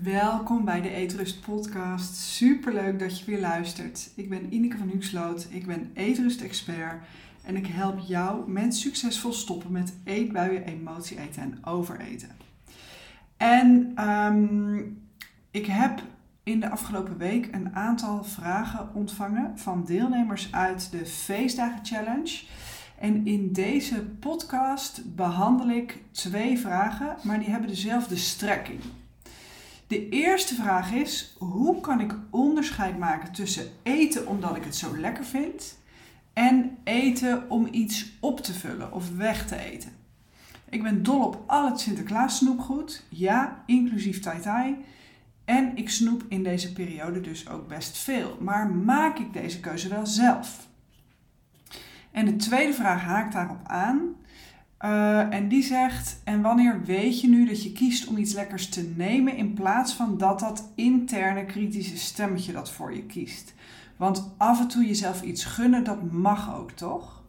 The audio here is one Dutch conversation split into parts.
Welkom bij de Eetrust podcast. Superleuk dat je weer luistert. Ik ben Ineke van Huxloot, ik ben Eetrust-expert en ik help jou met succesvol stoppen met eetbuien, emotie eten en overeten. En ehm, ik heb in de afgelopen week een aantal vragen ontvangen van deelnemers uit de Feestdagen Challenge. En in deze podcast behandel ik twee vragen, maar die hebben dezelfde strekking. De eerste vraag is: hoe kan ik onderscheid maken tussen eten omdat ik het zo lekker vind en eten om iets op te vullen of weg te eten? Ik ben dol op al het Sinterklaas snoepgoed, ja, inclusief Tai Tai. En ik snoep in deze periode dus ook best veel. Maar maak ik deze keuze wel zelf? En de tweede vraag haakt daarop aan. Uh, en die zegt: En wanneer weet je nu dat je kiest om iets lekkers te nemen in plaats van dat dat interne kritische stemmetje dat voor je kiest? Want af en toe jezelf iets gunnen, dat mag ook toch?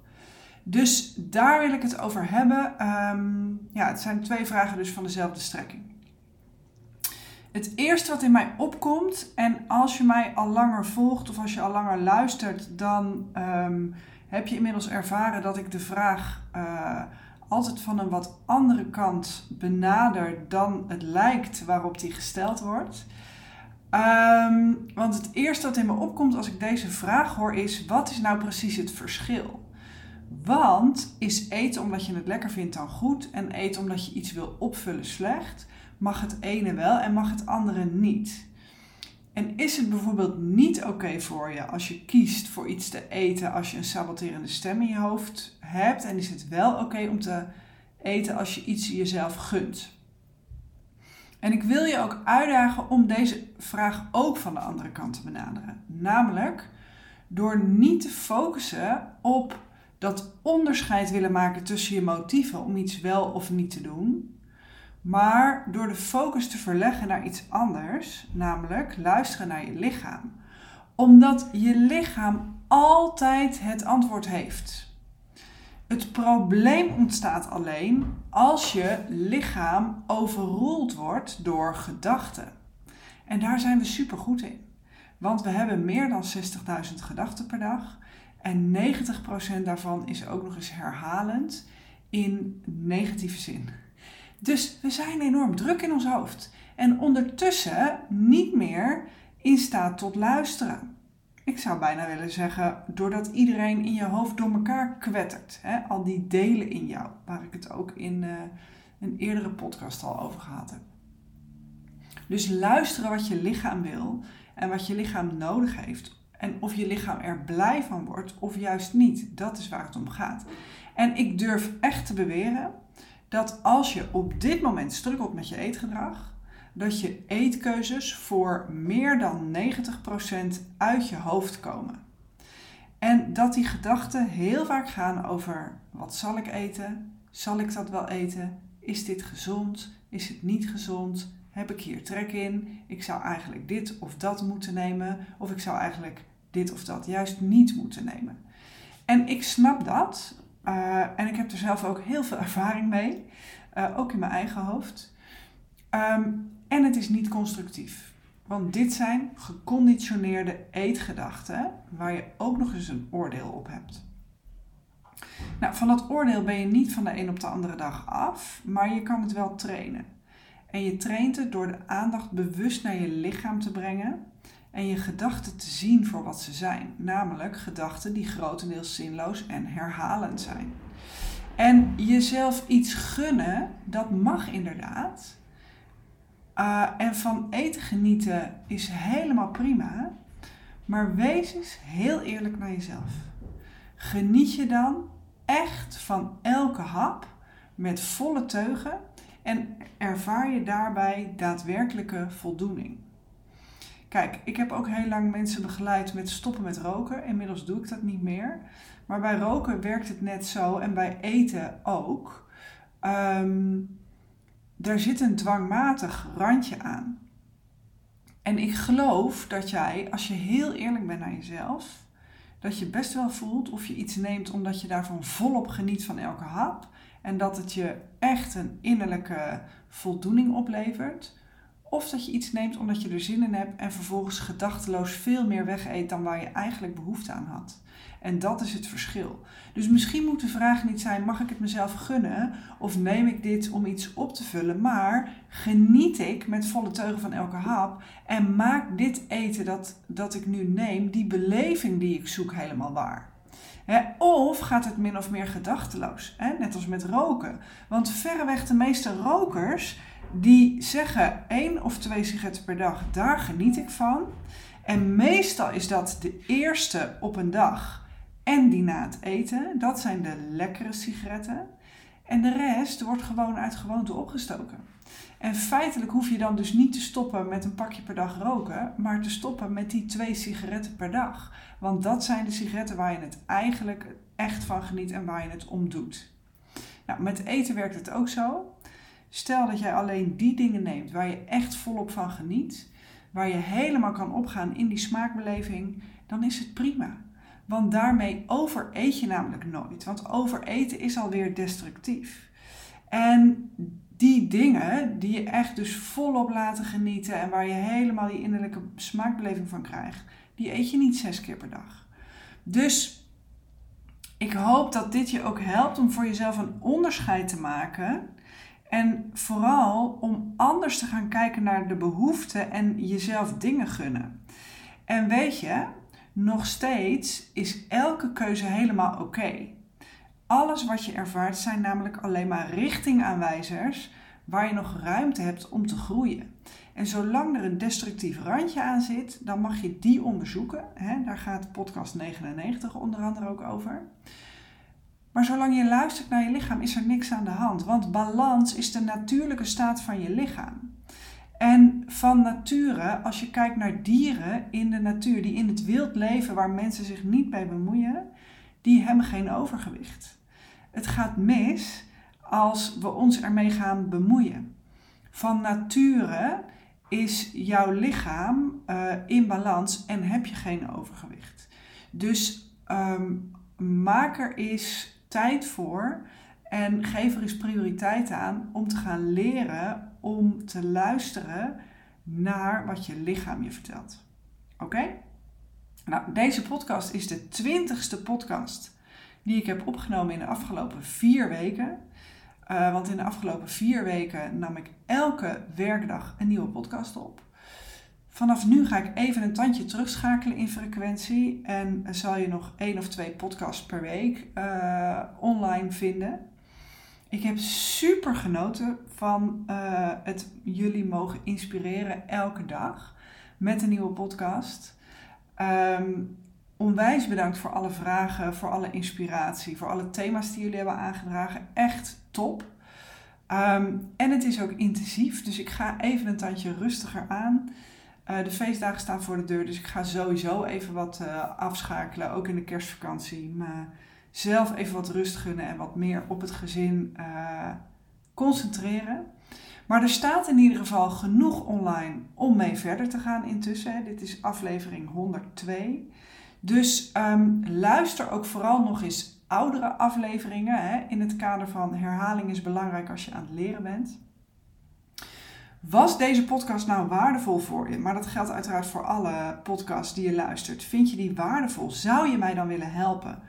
Dus daar wil ik het over hebben. Um, ja, het zijn twee vragen dus van dezelfde strekking. Het eerste wat in mij opkomt, en als je mij al langer volgt of als je al langer luistert, dan um, heb je inmiddels ervaren dat ik de vraag uh, altijd van een wat andere kant benader dan het lijkt waarop die gesteld wordt. Um, want het eerste wat in me opkomt als ik deze vraag hoor is: wat is nou precies het verschil? Want is eten omdat je het lekker vindt dan goed en eten omdat je iets wil opvullen slecht? Mag het ene wel en mag het andere niet? En is het bijvoorbeeld niet oké voor je als je kiest voor iets te eten als je een saboterende stem in je hoofd hebt? En is het wel oké om te eten als je iets jezelf gunt? En ik wil je ook uitdagen om deze vraag ook van de andere kant te benaderen. Namelijk door niet te focussen op dat onderscheid willen maken tussen je motieven om iets wel of niet te doen, maar door de focus te verleggen naar iets anders, namelijk luisteren naar je lichaam. Omdat je lichaam altijd het antwoord heeft. Het probleem ontstaat alleen als je lichaam overroeld wordt door gedachten. En daar zijn we super goed in. Want we hebben meer dan 60.000 gedachten per dag. En 90% daarvan is ook nog eens herhalend in negatieve zin. Dus we zijn enorm druk in ons hoofd. En ondertussen niet meer in staat tot luisteren. Ik zou bijna willen zeggen, doordat iedereen in je hoofd door elkaar kwettert. Hè? Al die delen in jou, waar ik het ook in uh, een eerdere podcast al over gehad heb. Dus luisteren wat je lichaam wil en wat je lichaam nodig heeft. En of je lichaam er blij van wordt of juist niet. Dat is waar het om gaat. En ik durf echt te beweren dat als je op dit moment strukkelt met je eetgedrag, dat je eetkeuzes voor meer dan 90% uit je hoofd komen. En dat die gedachten heel vaak gaan over wat zal ik eten? Zal ik dat wel eten? Is dit gezond? Is het niet gezond? Heb ik hier trek in? Ik zou eigenlijk dit of dat moeten nemen, of ik zou eigenlijk dit of dat juist niet moeten nemen. En ik snap dat, uh, en ik heb er zelf ook heel veel ervaring mee, uh, ook in mijn eigen hoofd. Um, en het is niet constructief. Want dit zijn geconditioneerde eetgedachten waar je ook nog eens een oordeel op hebt. Nou, van dat oordeel ben je niet van de een op de andere dag af, maar je kan het wel trainen. En je traint het door de aandacht bewust naar je lichaam te brengen en je gedachten te zien voor wat ze zijn, namelijk gedachten die grotendeels zinloos en herhalend zijn. En jezelf iets gunnen, dat mag inderdaad. Uh, en van eten genieten is helemaal prima. Maar wees eens heel eerlijk naar jezelf. Geniet je dan echt van elke hap met volle teugen en ervaar je daarbij daadwerkelijke voldoening? Kijk, ik heb ook heel lang mensen begeleid met stoppen met roken. Inmiddels doe ik dat niet meer. Maar bij roken werkt het net zo en bij eten ook. Um, daar zit een dwangmatig randje aan. En ik geloof dat jij, als je heel eerlijk bent naar jezelf, dat je best wel voelt of je iets neemt omdat je daarvan volop geniet van elke hap. En dat het je echt een innerlijke voldoening oplevert. Of dat je iets neemt omdat je er zin in hebt en vervolgens gedachteloos veel meer weg eet dan waar je eigenlijk behoefte aan had. En dat is het verschil. Dus misschien moet de vraag niet zijn: mag ik het mezelf gunnen? Of neem ik dit om iets op te vullen? Maar geniet ik met volle teugen van elke hap? En maak dit eten dat, dat ik nu neem, die beleving die ik zoek, helemaal waar? of gaat het min of meer gedachteloos? Net als met roken. Want verreweg de meeste rokers die zeggen één of twee sigaretten per dag, daar geniet ik van. En meestal is dat de eerste op een dag en die na het eten. Dat zijn de lekkere sigaretten. En de rest wordt gewoon uit gewoonte opgestoken. En feitelijk hoef je dan dus niet te stoppen met een pakje per dag roken, maar te stoppen met die twee sigaretten per dag. Want dat zijn de sigaretten waar je het eigenlijk echt van geniet en waar je het om doet. Nou, met eten werkt het ook zo. Stel dat jij alleen die dingen neemt waar je echt volop van geniet, waar je helemaal kan opgaan in die smaakbeleving, dan is het prima. Want daarmee overeet je namelijk nooit. Want overeten is alweer destructief. En die dingen die je echt dus volop laten genieten en waar je helemaal die innerlijke smaakbeleving van krijgt, die eet je niet zes keer per dag. Dus ik hoop dat dit je ook helpt om voor jezelf een onderscheid te maken. En vooral om anders te gaan kijken naar de behoeften en jezelf dingen gunnen. En weet je, nog steeds is elke keuze helemaal oké. Alles wat je ervaart zijn namelijk alleen maar richtingaanwijzers waar je nog ruimte hebt om te groeien. En zolang er een destructief randje aan zit, dan mag je die onderzoeken. Daar gaat podcast 99 onder andere ook over. Maar zolang je luistert naar je lichaam, is er niks aan de hand. Want balans is de natuurlijke staat van je lichaam. En van nature, als je kijkt naar dieren in de natuur, die in het wild leven, waar mensen zich niet bij bemoeien, die hebben geen overgewicht. Het gaat mis als we ons ermee gaan bemoeien. Van nature is jouw lichaam uh, in balans en heb je geen overgewicht. Dus um, eens tijd voor en geef er eens prioriteit aan om te gaan leren om te luisteren naar wat je lichaam je vertelt. Oké? Nou, deze podcast is de twintigste podcast die ik heb opgenomen in de afgelopen vier weken. Uh, want in de afgelopen vier weken nam ik elke werkdag een nieuwe podcast op. Vanaf nu ga ik even een tandje terugschakelen in frequentie en zal je nog één of twee podcasts per week uh, online vinden. Ik heb super genoten van uh, het jullie mogen inspireren elke dag met een nieuwe podcast. Um, onwijs bedankt voor alle vragen, voor alle inspiratie, voor alle thema's die jullie hebben aangedragen. Echt top. Um, en het is ook intensief, dus ik ga even een tandje rustiger aan. Uh, de feestdagen staan voor de deur, dus ik ga sowieso even wat uh, afschakelen, ook in de kerstvakantie. Maar zelf even wat rust gunnen en wat meer op het gezin uh, concentreren. Maar er staat in ieder geval genoeg online om mee verder te gaan intussen. Dit is aflevering 102. Dus um, luister ook vooral nog eens oudere afleveringen. Hè, in het kader van herhaling is belangrijk als je aan het leren bent. Was deze podcast nou waardevol voor je? Maar dat geldt uiteraard voor alle podcasts die je luistert. Vind je die waardevol? Zou je mij dan willen helpen?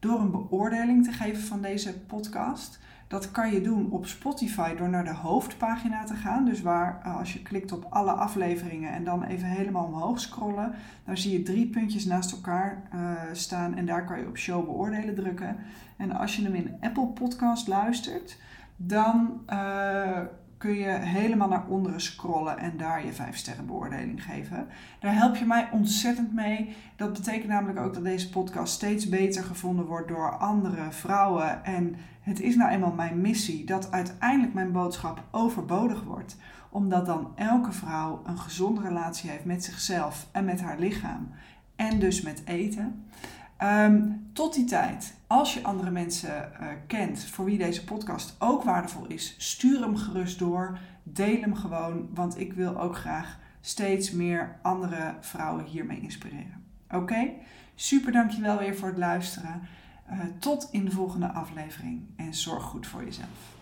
door een beoordeling te geven van deze podcast. Dat kan je doen op Spotify door naar de hoofdpagina te gaan. Dus waar eh, als je klikt op alle afleveringen en dan even helemaal omhoog scrollen, dan zie je drie puntjes naast elkaar uh, staan en daar kan je op show beoordelen drukken. En als je hem in Apple Podcast luistert, dan uh, kun je helemaal naar onderen scrollen en daar je 5 sterren beoordeling geven. Daar help je mij ontzettend mee. Dat betekent namelijk ook dat deze podcast steeds beter gevonden wordt door andere vrouwen. En het is nou eenmaal mijn missie dat uiteindelijk mijn boodschap overbodig wordt. Omdat dan elke vrouw een gezonde relatie heeft met zichzelf en met haar lichaam. En dus met eten. Um, tot die tijd, als je andere mensen uh, kent voor wie deze podcast ook waardevol is, stuur hem gerust door. Deel hem gewoon, want ik wil ook graag steeds meer andere vrouwen hiermee inspireren. Oké? Super dankjewel weer voor het luisteren. Uh, tot in de volgende aflevering en zorg goed voor jezelf.